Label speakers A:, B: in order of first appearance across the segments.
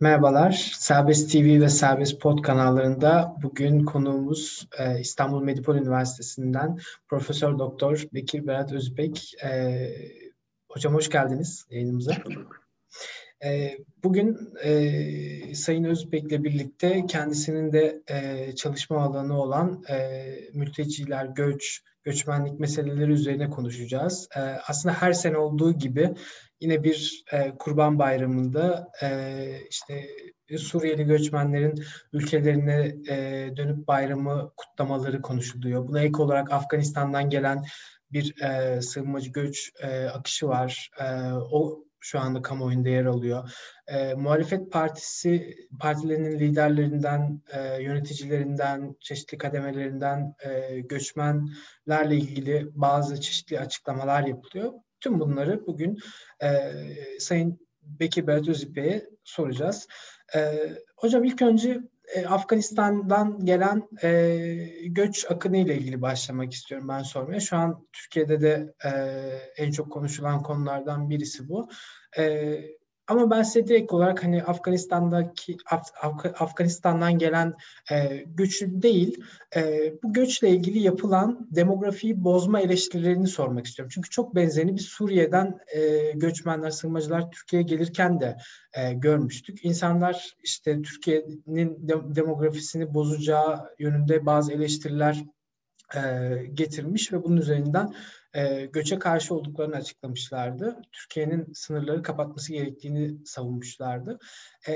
A: Merhabalar, Serbest TV ve Serbest Pod kanallarında bugün konuğumuz e, İstanbul Medipol Üniversitesi'nden Profesör Doktor Bekir Berat Özbek. E, hocam hoş geldiniz yayınımıza. E, bugün e, Sayın Özbek'le birlikte kendisinin de e, çalışma alanı olan e, mülteciler, göç, göçmenlik meseleleri üzerine konuşacağız. E, aslında her sene olduğu gibi yine bir e, Kurban Bayramı'nda e, işte Suriyeli göçmenlerin ülkelerine e, dönüp bayramı kutlamaları konuşuluyor. Buna ek olarak Afganistan'dan gelen bir e, sığınmacı göç e, akışı var. E, o şu anda kamuoyunda yer alıyor. E, muhalefet partisi partilerinin liderlerinden, e, yöneticilerinden, çeşitli kademelerinden e, göçmenlerle ilgili bazı çeşitli açıklamalar yapılıyor. Tüm bunları bugün e, Sayın Bekir Berat Özipek'e soracağız. E, hocam ilk önce e, Afganistan'dan gelen e, göç akını ile ilgili başlamak istiyorum ben sormaya. Şu an Türkiye'de de e, en çok konuşulan konulardan birisi bu. E, ama ben size direkt olarak hani Afganistan'daki Af, Af, Afganistan'dan gelen e, göçü değil, e, bu göçle ilgili yapılan demografiyi bozma eleştirilerini sormak istiyorum. Çünkü çok benzerini bir Suriye'den e, göçmenler, sığınmacılar Türkiye'ye gelirken de e, görmüştük. İnsanlar işte Türkiye'nin de, demografisini bozacağı yönünde bazı eleştiriler e, getirmiş ve bunun üzerinden e, göçe karşı olduklarını açıklamışlardı. Türkiye'nin sınırları kapatması gerektiğini savunmuşlardı. E,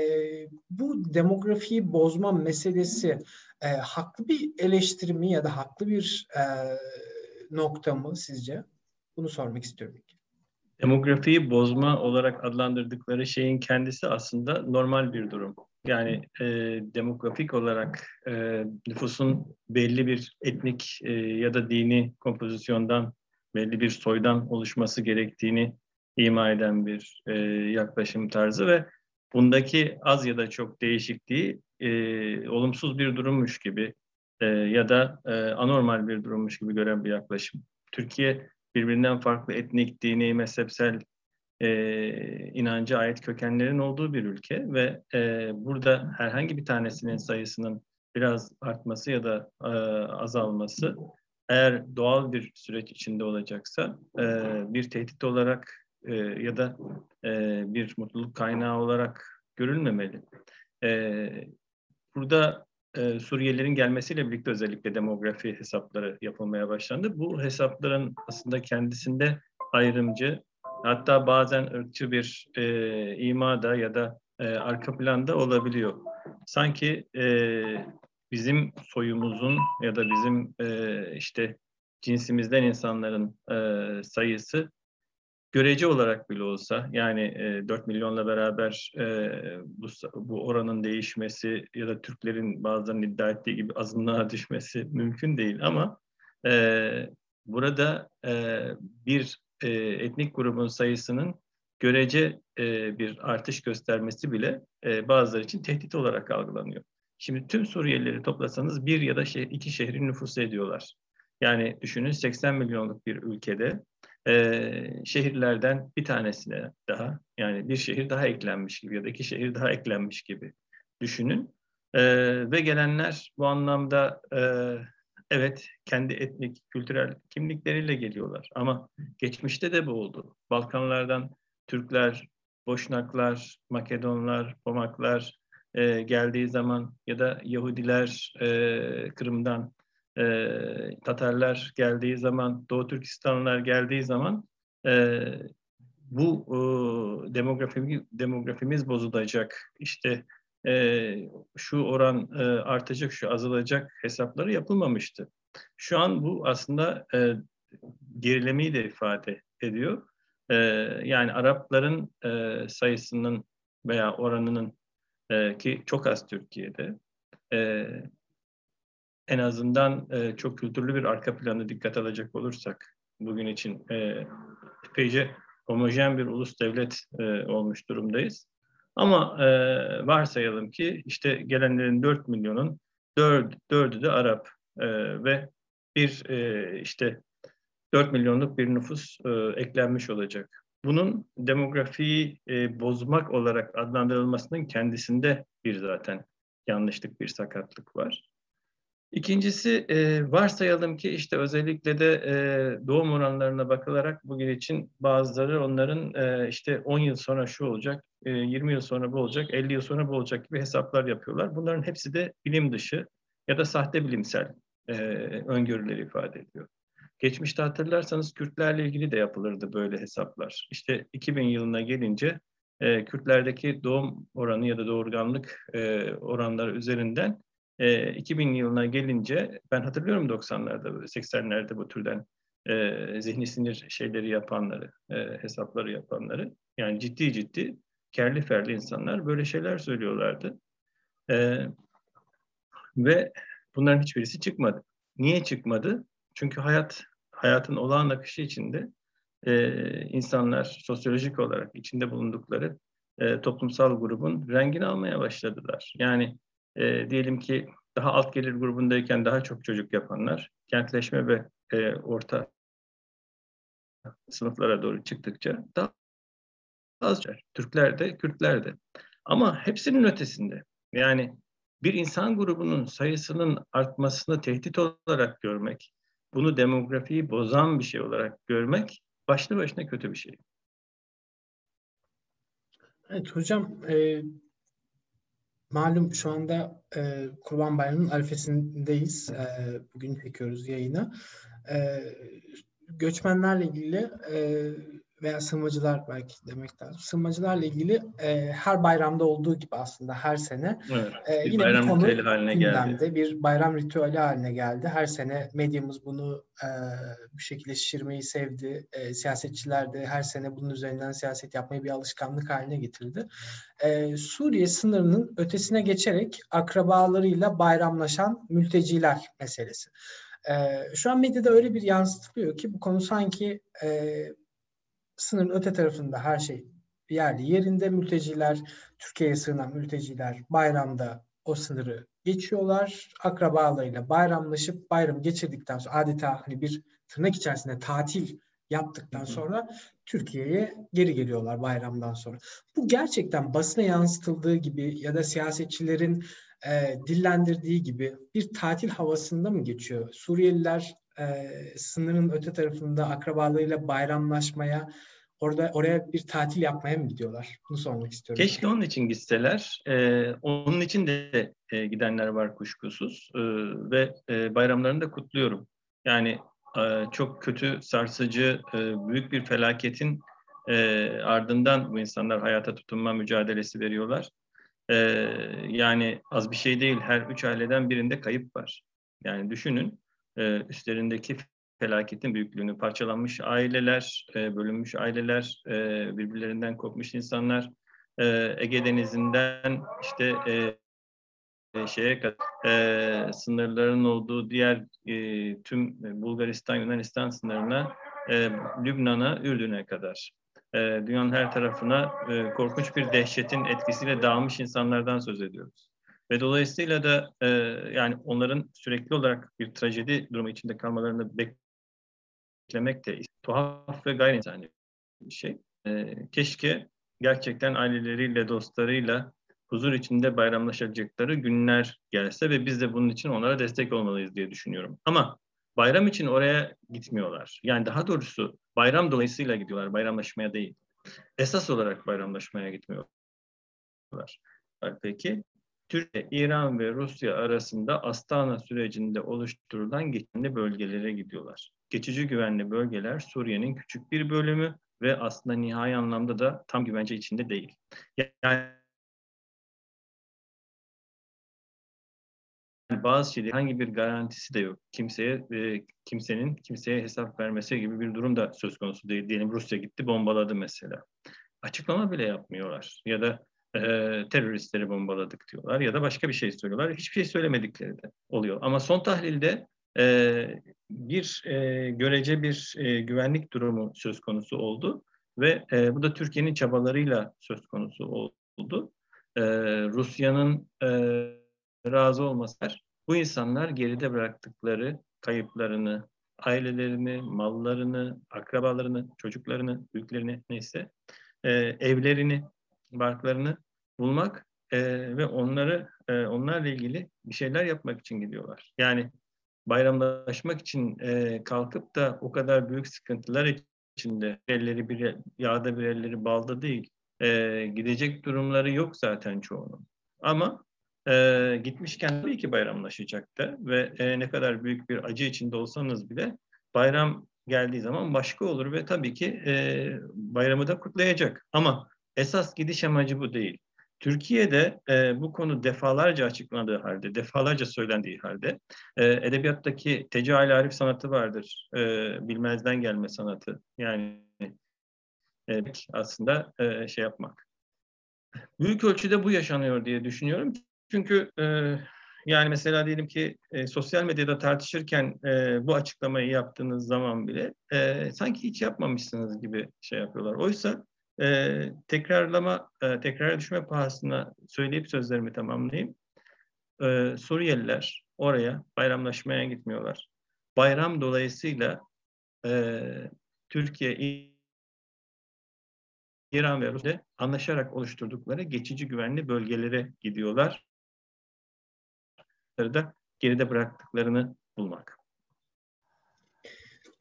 A: bu demografiyi bozma meselesi e, haklı bir eleştiri mi ya da haklı bir e, nokta mı sizce? Bunu sormak istiyorum.
B: Demografiyi bozma olarak adlandırdıkları şeyin kendisi aslında normal bir durum. Yani e, demografik olarak e, nüfusun belli bir etnik e, ya da dini kompozisyondan belli bir soydan oluşması gerektiğini ima eden bir e, yaklaşım tarzı ve bundaki az ya da çok değişikliği e, olumsuz bir durummuş gibi e, ya da e, anormal bir durummuş gibi gören bir yaklaşım. Türkiye birbirinden farklı etnik, dini, mezhepsel e, inancı ait kökenlerin olduğu bir ülke ve e, burada herhangi bir tanesinin sayısının biraz artması ya da e, azalması eğer doğal bir süreç içinde olacaksa e, bir tehdit olarak e, ya da e, bir mutluluk kaynağı olarak görülmemeli. E, burada e, Suriyelilerin gelmesiyle birlikte özellikle demografi hesapları yapılmaya başlandı. Bu hesapların aslında kendisinde ayrımcı, hatta bazen ırkçı bir e, imada ya da e, arka planda olabiliyor. Sanki e, bizim soyumuzun ya da bizim e, işte cinsimizden insanların e, sayısı görece olarak bile olsa yani e, 4 milyonla beraber e, bu, bu oranın değişmesi ya da Türklerin bazılarının iddia ettiği gibi azınlığa düşmesi mümkün değil ama e, burada e, bir e, etnik grubun sayısının görece e, bir artış göstermesi bile e, bazıları için tehdit olarak algılanıyor. Şimdi tüm Suriyelileri toplasanız bir ya da şey, iki şehrin nüfusu ediyorlar. Yani düşünün 80 milyonluk bir ülkede e, şehirlerden bir tanesine daha yani bir şehir daha eklenmiş gibi ya da iki şehir daha eklenmiş gibi düşünün. E, ve gelenler bu anlamda e, evet kendi etnik, kültürel kimlikleriyle geliyorlar. Ama geçmişte de bu oldu. Balkanlardan Türkler, Boşnaklar, Makedonlar, Pomaklar, e, geldiği zaman ya da Yahudiler e, Kırım'dan, e, Tatarlar geldiği zaman, Doğu Türkistanlılar geldiği zaman e, bu e, demografimiz, demografimiz bozulacak. İşte e, şu oran e, artacak, şu azalacak hesapları yapılmamıştı. Şu an bu aslında e, gerilemeyi de ifade ediyor. E, yani Arapların e, sayısının veya oranının e, ki çok az Türkiye'de. E, en azından e, çok kültürlü bir arka planı dikkat alacak olursak bugün için e, epeyce homojen bir ulus devlet e, olmuş durumdayız. Ama e, varsayalım ki işte gelenlerin 4 milyonun 4, 4'ü de Arap e, ve bir e, işte 4 milyonluk bir nüfus e, eklenmiş olacak. Bunun demografiyi e, bozmak olarak adlandırılmasının kendisinde bir zaten yanlışlık, bir sakatlık var. İkincisi e, varsayalım ki işte özellikle de e, doğum oranlarına bakılarak bugün için bazıları onların e, işte 10 yıl sonra şu olacak, e, 20 yıl sonra bu olacak, 50 yıl sonra bu olacak gibi hesaplar yapıyorlar. Bunların hepsi de bilim dışı ya da sahte bilimsel e, öngörüleri ifade ediyor. Geçmişte hatırlarsanız Kürtlerle ilgili de yapılırdı böyle hesaplar. İşte 2000 yılına gelince e, Kürtlerdeki doğum oranı ya da doğurganlık e, oranları üzerinden e, 2000 yılına gelince ben hatırlıyorum 90'larda 80'lerde bu türden e, zihni sinir şeyleri yapanları, e, hesapları yapanları yani ciddi ciddi kerli ferli insanlar böyle şeyler söylüyorlardı. E, ve bunların hiçbirisi çıkmadı. Niye çıkmadı? Çünkü hayat hayatın olağan akışı içinde e, insanlar sosyolojik olarak içinde bulundukları e, toplumsal grubun rengini almaya başladılar. Yani e, diyelim ki daha alt gelir grubundayken daha çok çocuk yapanlar kentleşme ve e, orta sınıflara doğru çıktıkça daha az Türkler de, Kürtler de. Ama hepsinin ötesinde. Yani bir insan grubunun sayısının artmasını tehdit olarak görmek, bunu demografiyi bozan bir şey olarak görmek başlı başına kötü bir şey.
A: Evet hocam, e, malum şu anda e, Kurban Bayramı'nın arifesindeyiz. E, bugün çekiyoruz yayını. E, göçmenlerle ilgili e, veya sığınmacılar belki demek lazım. Sığınmacılarla ilgili e, her bayramda olduğu gibi aslında her sene
B: evet, e, bir yine bayram bir konu ritüeli haline
A: geldi. Bir bayram ritüeli haline geldi. Her sene medyamız bunu e, bir şekilde şişirmeyi sevdi. E, siyasetçiler de her sene bunun üzerinden siyaset yapmayı bir alışkanlık haline getirdi. E, Suriye sınırının ötesine geçerek akrabalarıyla bayramlaşan mülteciler meselesi. E, şu an medyada öyle bir yansıtılıyor ki bu konu sanki e, sınırın öte tarafında her şey yerli yerinde mülteciler, Türkiye'ye sığınan mülteciler bayramda o sınırı geçiyorlar. Akrabalarıyla bayramlaşıp bayram geçirdikten sonra adeta hani bir tırnak içerisinde tatil yaptıktan sonra Türkiye'ye geri geliyorlar bayramdan sonra. Bu gerçekten basına yansıtıldığı gibi ya da siyasetçilerin e, dillendirdiği gibi bir tatil havasında mı geçiyor? Suriyeliler e, sınırın öte tarafında akrabalarıyla bayramlaşmaya orada oraya bir tatil yapmaya mı gidiyorlar? Bunu sormak istiyorum.
B: Keşke onun için gitseler. Ee, onun için de e, gidenler var kuşkusuz. Ee, ve e, bayramlarını da kutluyorum. Yani e, çok kötü, sarsıcı, e, büyük bir felaketin e, ardından bu insanlar hayata tutunma mücadelesi veriyorlar. E, yani az bir şey değil. Her üç aileden birinde kayıp var. Yani düşünün e, üstlerindeki felaketin büyüklüğünü, parçalanmış aileler, e, bölünmüş aileler, e, birbirlerinden kopmuş insanlar, e, Ege Denizi'nden işte e, şeye kadar e, sınırların olduğu diğer e, tüm Bulgaristan, Yunanistan sınırına, e, Lübnan'a, Ürdün'e kadar. E, dünyanın her tarafına e, korkunç bir dehşetin etkisiyle dağılmış insanlardan söz ediyoruz. Ve dolayısıyla da e, yani onların sürekli olarak bir trajedi durumu içinde kalmalarını beklemek de tuhaf ve gayri insani bir şey. E, keşke gerçekten aileleriyle, dostlarıyla huzur içinde bayramlaşacakları günler gelse ve biz de bunun için onlara destek olmalıyız diye düşünüyorum. Ama bayram için oraya gitmiyorlar. Yani daha doğrusu bayram dolayısıyla gidiyorlar, bayramlaşmaya değil. Esas olarak bayramlaşmaya gitmiyorlar. Peki Türkiye, İran ve Rusya arasında Astana sürecinde oluşturulan geçici bölgelere gidiyorlar. Geçici güvenli bölgeler Suriye'nin küçük bir bölümü ve aslında nihai anlamda da tam güvence içinde değil. Yani bazı şeylerin hangi bir garantisi de yok. Kimseye e, kimsenin kimseye hesap vermesi gibi bir durum da söz konusu değil. Diyelim Rusya gitti bombaladı mesela. Açıklama bile yapmıyorlar. Ya da e, teröristleri bombaladık diyorlar ya da başka bir şey söylüyorlar. Hiçbir şey söylemedikleri de oluyor. Ama son tahlilde e, bir e, görece bir e, güvenlik durumu söz konusu oldu ve e, bu da Türkiye'nin çabalarıyla söz konusu oldu. E, Rusya'nın e, razı olması bu insanlar geride bıraktıkları kayıplarını, ailelerini, mallarını, akrabalarını, çocuklarını, büyüklerini neyse e, evlerini, barklarını bulmak e, ve onları e, onlarla ilgili bir şeyler yapmak için gidiyorlar. Yani bayramlaşmak için e, kalkıp da o kadar büyük sıkıntılar içinde elleri bir yağda bir elleri balda değil e, gidecek durumları yok zaten çoğunun. Ama e, gitmişken tabii ki bayramlaşacaktı ve e, ne kadar büyük bir acı içinde olsanız bile bayram geldiği zaman başka olur ve tabii ki e, bayramı da kutlayacak. Ama esas gidiş amacı bu değil. Türkiye'de e, bu konu defalarca açıklandığı halde, defalarca söylendiği halde e, edebiyattaki tecahül arif sanatı vardır. E, bilmezden gelme sanatı. Yani e, aslında e, şey yapmak. Büyük ölçüde bu yaşanıyor diye düşünüyorum. Çünkü e, yani mesela diyelim ki e, sosyal medyada tartışırken e, bu açıklamayı yaptığınız zaman bile e, sanki hiç yapmamışsınız gibi şey yapıyorlar. Oysa e, tekrarlama, e, tekrar düşme pahasına söyleyip sözlerimi tamamlayayım. E, Suriyeliler oraya bayramlaşmaya gitmiyorlar. Bayram dolayısıyla e, Türkiye, İran ve Rusya anlaşarak oluşturdukları geçici güvenli bölgelere gidiyorlar. Da geride bıraktıklarını bulmak.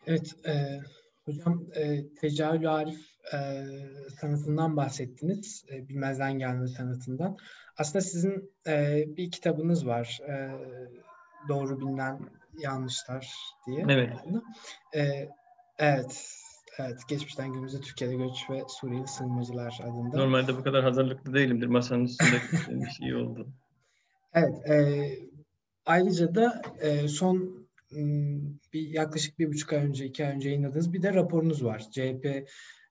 A: Evet, e, hocam e, tecavül arif e, sanatından bahsettiniz. E, bilmezden gelme sanatından. Aslında sizin e, bir kitabınız var. E, doğru bilinen yanlışlar diye.
B: Evet.
A: E, evet. Evet, geçmişten günümüze Türkiye'de göç ve Suriyeli sığınmacılar adında.
B: Normalde bu kadar hazırlıklı değilimdir. Masanın üstünde bir şey oldu.
A: Evet, e, ayrıca da e, son bir yaklaşık bir buçuk ay önce, iki ay önce yayınladığınız bir de raporunuz var. CHP,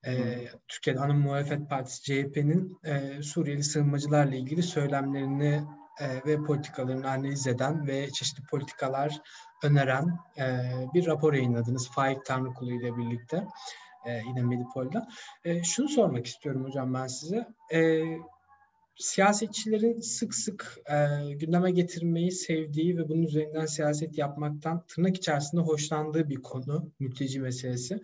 A: e, Türkiye'de Ana Muhalefet Partisi CHP'nin e, Suriyeli sığınmacılarla ilgili söylemlerini e, ve politikalarını analiz eden ve çeşitli politikalar öneren e, bir rapor yayınladınız Faik Tanrıkulu ile birlikte e, yine Medipol'da. E, şunu sormak istiyorum hocam ben size. E, siyasetçilerin sık sık e, gündeme getirmeyi sevdiği ve bunun üzerinden siyaset yapmaktan tırnak içerisinde hoşlandığı bir konu mülteci meselesi.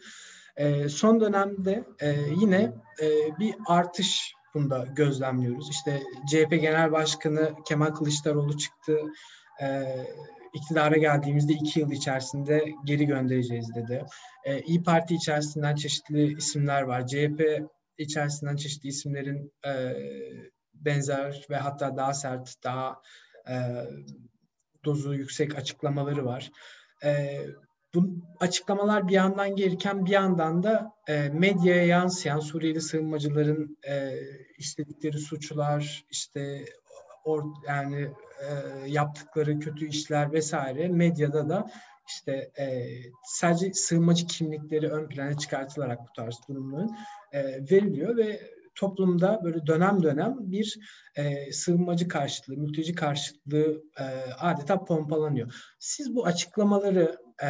A: E, son dönemde e, yine e, bir artış bunda gözlemliyoruz. İşte CHP Genel Başkanı Kemal Kılıçdaroğlu çıktı. E, iktidara geldiğimizde iki yıl içerisinde geri göndereceğiz dedi. E, İyi Parti içerisinden çeşitli isimler var. CHP içerisinden çeşitli isimlerin e, benzer ve hatta daha sert, daha e, dozu yüksek açıklamaları var. E, bu açıklamalar bir yandan gelirken bir yandan da e, medyaya yansıyan Suriyeli sığınmacıların e, işledikleri suçlar, işte or, yani e, yaptıkları kötü işler vesaire medyada da işte e, sadece sığınmacı kimlikleri ön plana çıkartılarak bu tarz durumların e, veriliyor ve toplumda böyle dönem dönem bir e, sığınmacı karşıtlığı, mülteci karşıtlığı e, adeta pompalanıyor. Siz bu açıklamaları e,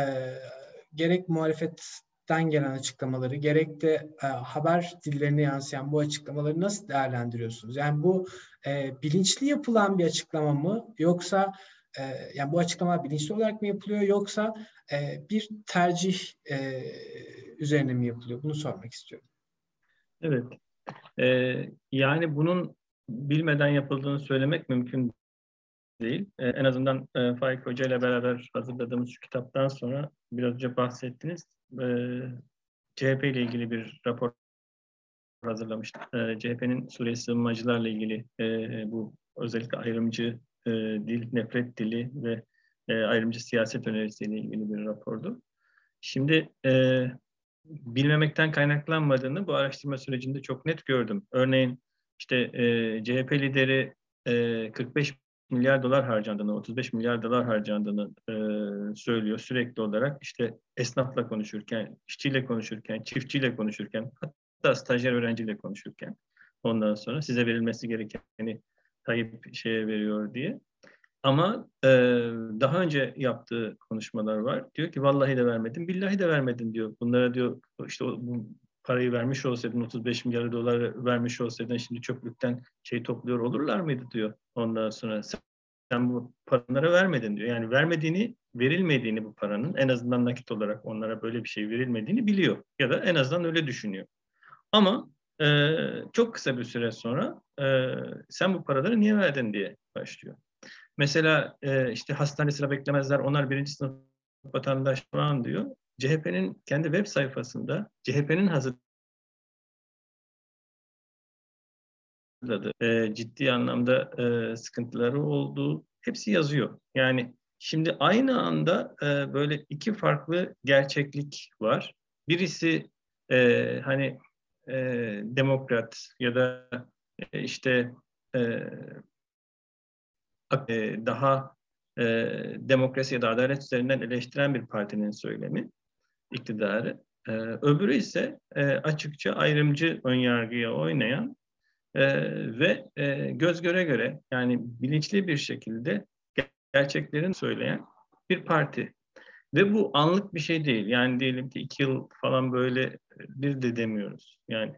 A: gerek muhalefetten gelen açıklamaları gerek de e, haber dillerine yansıyan bu açıklamaları nasıl değerlendiriyorsunuz? Yani bu e, bilinçli yapılan bir açıklama mı yoksa e, yani bu açıklama bilinçli olarak mı yapılıyor yoksa e, bir tercih e, üzerine mi yapılıyor? Bunu sormak istiyorum.
B: Evet. Ee, yani bunun bilmeden yapıldığını söylemek mümkün değil. Ee, en azından e, Faik Hoca ile beraber hazırladığımız şu kitaptan sonra biraz önce bahsettiniz. E, CHP ile ilgili bir rapor hazırlamıştık. E, CHP'nin Suriye sığınmacılarla ilgili e, bu özellikle ayrımcı e, dil, nefret dili ve e, ayrımcı siyaset önerisiyle ilgili bir rapordu. Şimdi e, bilmemekten kaynaklanmadığını bu araştırma sürecinde çok net gördüm. Örneğin işte e, CHP lideri e, 45 milyar dolar harcandığını, 35 milyar dolar harcandığını e, söylüyor sürekli olarak. İşte esnafla konuşurken, işçiyle konuşurken, çiftçiyle konuşurken, hatta stajyer öğrenciyle konuşurken ondan sonra size verilmesi gerekeni Tayyip şeye veriyor diye. Ama e, daha önce yaptığı konuşmalar var. Diyor ki vallahi de vermedim, billahi de vermedim diyor. Bunlara diyor işte bu parayı vermiş olsaydın 35 milyar dolar vermiş olsaydın şimdi çöplükten şey topluyor olurlar mıydı diyor. Ondan sonra sen bu paraları vermedin diyor. Yani vermediğini, verilmediğini bu paranın en azından nakit olarak onlara böyle bir şey verilmediğini biliyor. Ya da en azından öyle düşünüyor. Ama e, çok kısa bir süre sonra e, sen bu paraları niye verdin diye başlıyor. Mesela e, işte hastane sıra beklemezler, onlar birinci sınıf vatandaş falan diyor. CHP'nin kendi web sayfasında CHP'nin hazırladığı e, ciddi anlamda e, sıkıntıları olduğu hepsi yazıyor. Yani şimdi aynı anda e, böyle iki farklı gerçeklik var. Birisi e, hani e, demokrat ya da e, işte e, daha e, demokrasi ya da adalet üzerinden eleştiren bir partinin söylemi, iktidarı. E, öbürü ise e, açıkça ayrımcı önyargıya oynayan e, ve e, göz göre göre yani bilinçli bir şekilde gerçeklerin söyleyen bir parti. Ve bu anlık bir şey değil. Yani diyelim ki iki yıl falan böyle bir de demiyoruz. Yani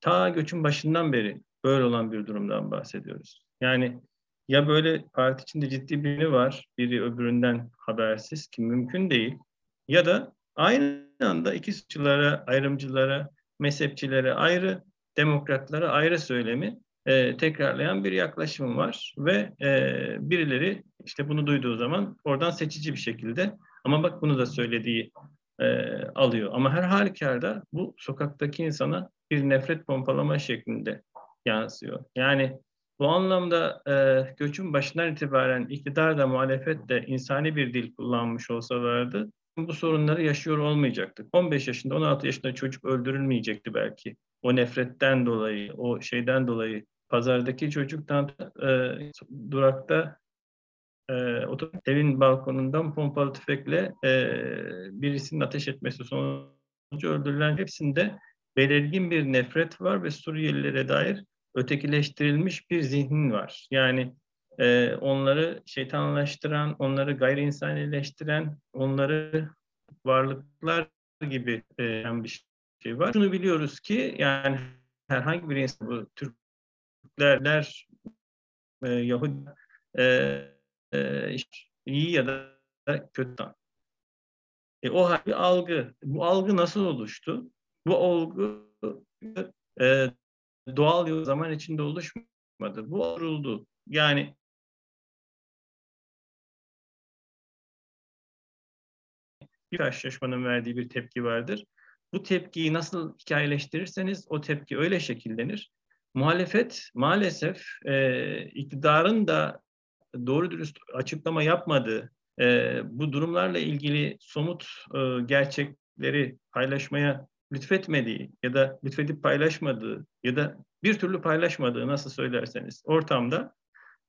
B: ta göçün başından beri böyle olan bir durumdan bahsediyoruz. Yani ya böyle parti içinde ciddi biri var, biri öbüründen habersiz ki mümkün değil. Ya da aynı anda iki suçlulara, ayrımcılara, mezhepçilere ayrı, demokratlara ayrı söylemi e, tekrarlayan bir yaklaşım var ve e, birileri işte bunu duyduğu zaman oradan seçici bir şekilde ama bak bunu da söylediği e, alıyor. Ama her halükarda bu sokaktaki insana bir nefret pompalama şeklinde yansıyor. Yani bu anlamda e, göçün başından itibaren iktidar da muhalefet de insani bir dil kullanmış olsalardı bu sorunları yaşıyor olmayacaktık. 15 yaşında 16 yaşında çocuk öldürülmeyecekti belki. O nefretten dolayı, o şeyden dolayı pazardaki çocuktan e, durakta e, evin balkonundan pompalı tüfekle e, birisinin ateş etmesi sonucu öldürülen hepsinde belirgin bir nefret var ve Suriyelilere dair ötekileştirilmiş bir zihnin var. Yani e, onları şeytanlaştıran, onları gayri insanileştiren, onları varlıklar gibi e, bir şey var. Şunu biliyoruz ki yani herhangi bir insan bu Türkler, e, Yahudi e, e, iyi ya da kötü. E, o bir algı. Bu algı nasıl oluştu? Bu algı e, doğal yol zaman içinde oluşmadı. Bu oluşturuldu. Yani bir karşılaşmanın verdiği bir tepki vardır. Bu tepkiyi nasıl hikayeleştirirseniz o tepki öyle şekillenir. Muhalefet maalesef e, iktidarın da doğru dürüst açıklama yapmadığı, e, bu durumlarla ilgili somut e, gerçekleri paylaşmaya lütfetmediği ya da lütfedip paylaşmadığı ya da bir türlü paylaşmadığı nasıl söylerseniz ortamda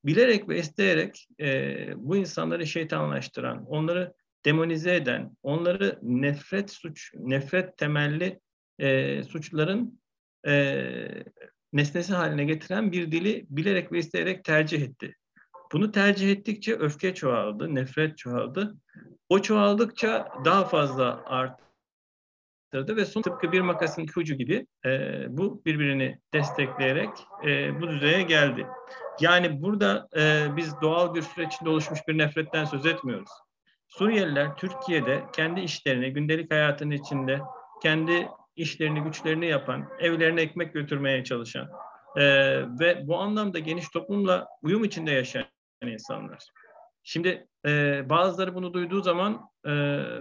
B: bilerek ve isteyerek e, bu insanları şeytanlaştıran, onları demonize eden, onları nefret suç, nefret temelli e, suçların e, nesnesi haline getiren bir dili bilerek ve isteyerek tercih etti. Bunu tercih ettikçe öfke çoğaldı, nefret çoğaldı. O çoğaldıkça daha fazla arttı arttırdı ve son tıpkı bir makasın iki ucu gibi e, bu birbirini destekleyerek e, bu düzeye geldi. Yani burada e, biz doğal bir süreç içinde oluşmuş bir nefretten söz etmiyoruz. Suriyeliler Türkiye'de kendi işlerini, gündelik hayatın içinde kendi işlerini, güçlerini yapan, evlerine ekmek götürmeye çalışan e, ve bu anlamda geniş toplumla uyum içinde yaşayan insanlar. Şimdi e, bazıları bunu duyduğu zaman e,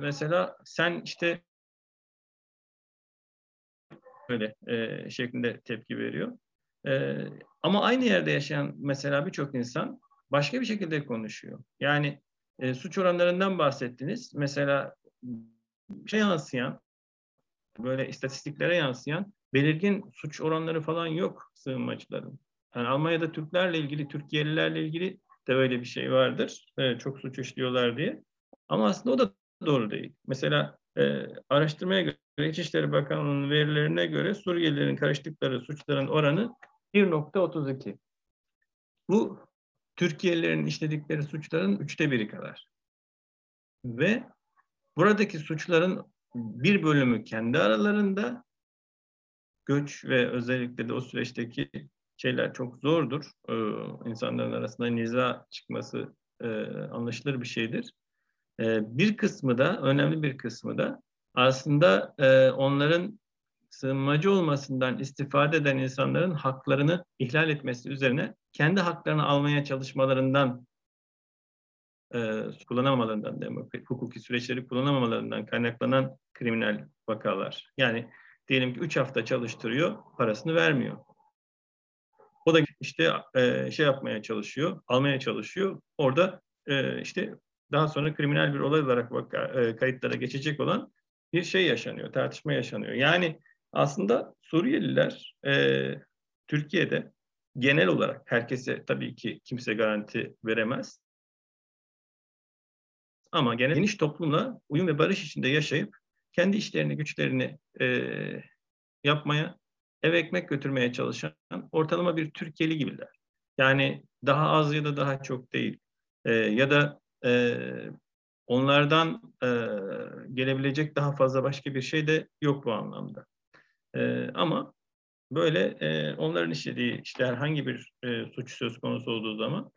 B: mesela sen işte böyle e, şeklinde tepki veriyor. E, ama aynı yerde yaşayan mesela birçok insan başka bir şekilde konuşuyor. Yani e, suç oranlarından bahsettiniz. Mesela şey yansıyan, böyle istatistiklere yansıyan belirgin suç oranları falan yok sığınmacıların. Yani Almanya'da Türklerle ilgili, Türkiye'lilerle ilgili de böyle bir şey vardır. Evet, çok suç işliyorlar diye. Ama aslında o da doğru değil. Mesela e, araştırmaya göre İçişleri Bakanlığı'nın verilerine göre Suriyelilerin karıştıkları suçların oranı 1.32. Bu Türkiye'lilerin işledikleri suçların üçte biri kadar. Ve buradaki suçların bir bölümü kendi aralarında göç ve özellikle de o süreçteki şeyler çok zordur. E, insanların arasında niza çıkması e, anlaşılır bir şeydir. E, bir kısmı da, önemli bir kısmı da aslında e, onların sığınmacı olmasından istifade eden insanların haklarını ihlal etmesi üzerine kendi haklarını almaya çalışmalarından e, kullanamalarından, hukuki süreçleri kullanamamalarından kaynaklanan kriminal vakalar. Yani diyelim ki 3 hafta çalıştırıyor, parasını vermiyor. O da işte e, şey yapmaya çalışıyor, almaya çalışıyor. Orada e, işte daha sonra kriminal bir olay olarak vaka, e, kayıtlara geçecek olan bir şey yaşanıyor, tartışma yaşanıyor. Yani aslında Suriyeliler e, Türkiye'de genel olarak herkese tabii ki kimse garanti veremez. Ama genel geniş toplumla uyum ve barış içinde yaşayıp kendi işlerini, güçlerini e, yapmaya, eve ekmek götürmeye çalışan ortalama bir Türkiye'li gibiler. Yani daha az ya da daha çok değil. E, ya da e, onlardan e, gelebilecek daha fazla başka bir şey de yok bu anlamda. E, ama böyle e, onların işlediği işte herhangi bir e, suç söz konusu olduğu zaman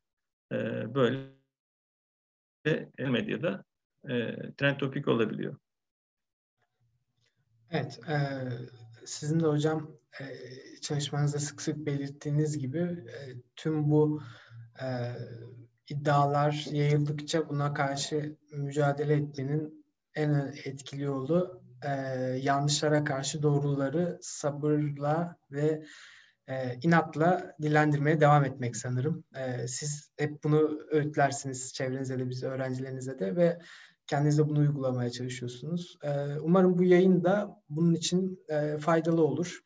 B: e, böyle medyada e, trend topik olabiliyor.
A: Evet, e, sizin de hocam e, çalışmanızda sık sık belirttiğiniz gibi e, tüm bu e, iddialar yayıldıkça buna karşı mücadele etmenin en etkili yolu e, yanlışlara karşı doğruları sabırla ve e, inatla dilendirmeye devam etmek sanırım. E, siz hep bunu öğütlersiniz çevrenize de, biz öğrencilerinize de ve kendiniz de bunu uygulamaya çalışıyorsunuz. E, umarım bu yayın da bunun için e, faydalı olur.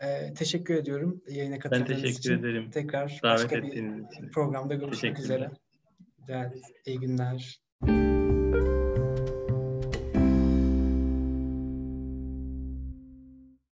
A: E, teşekkür ediyorum yayına katıldığınız için.
B: Ben teşekkür
A: için.
B: ederim.
A: Tekrar Davet başka bir için. programda görüşmek üzere. Evet, iyi günler.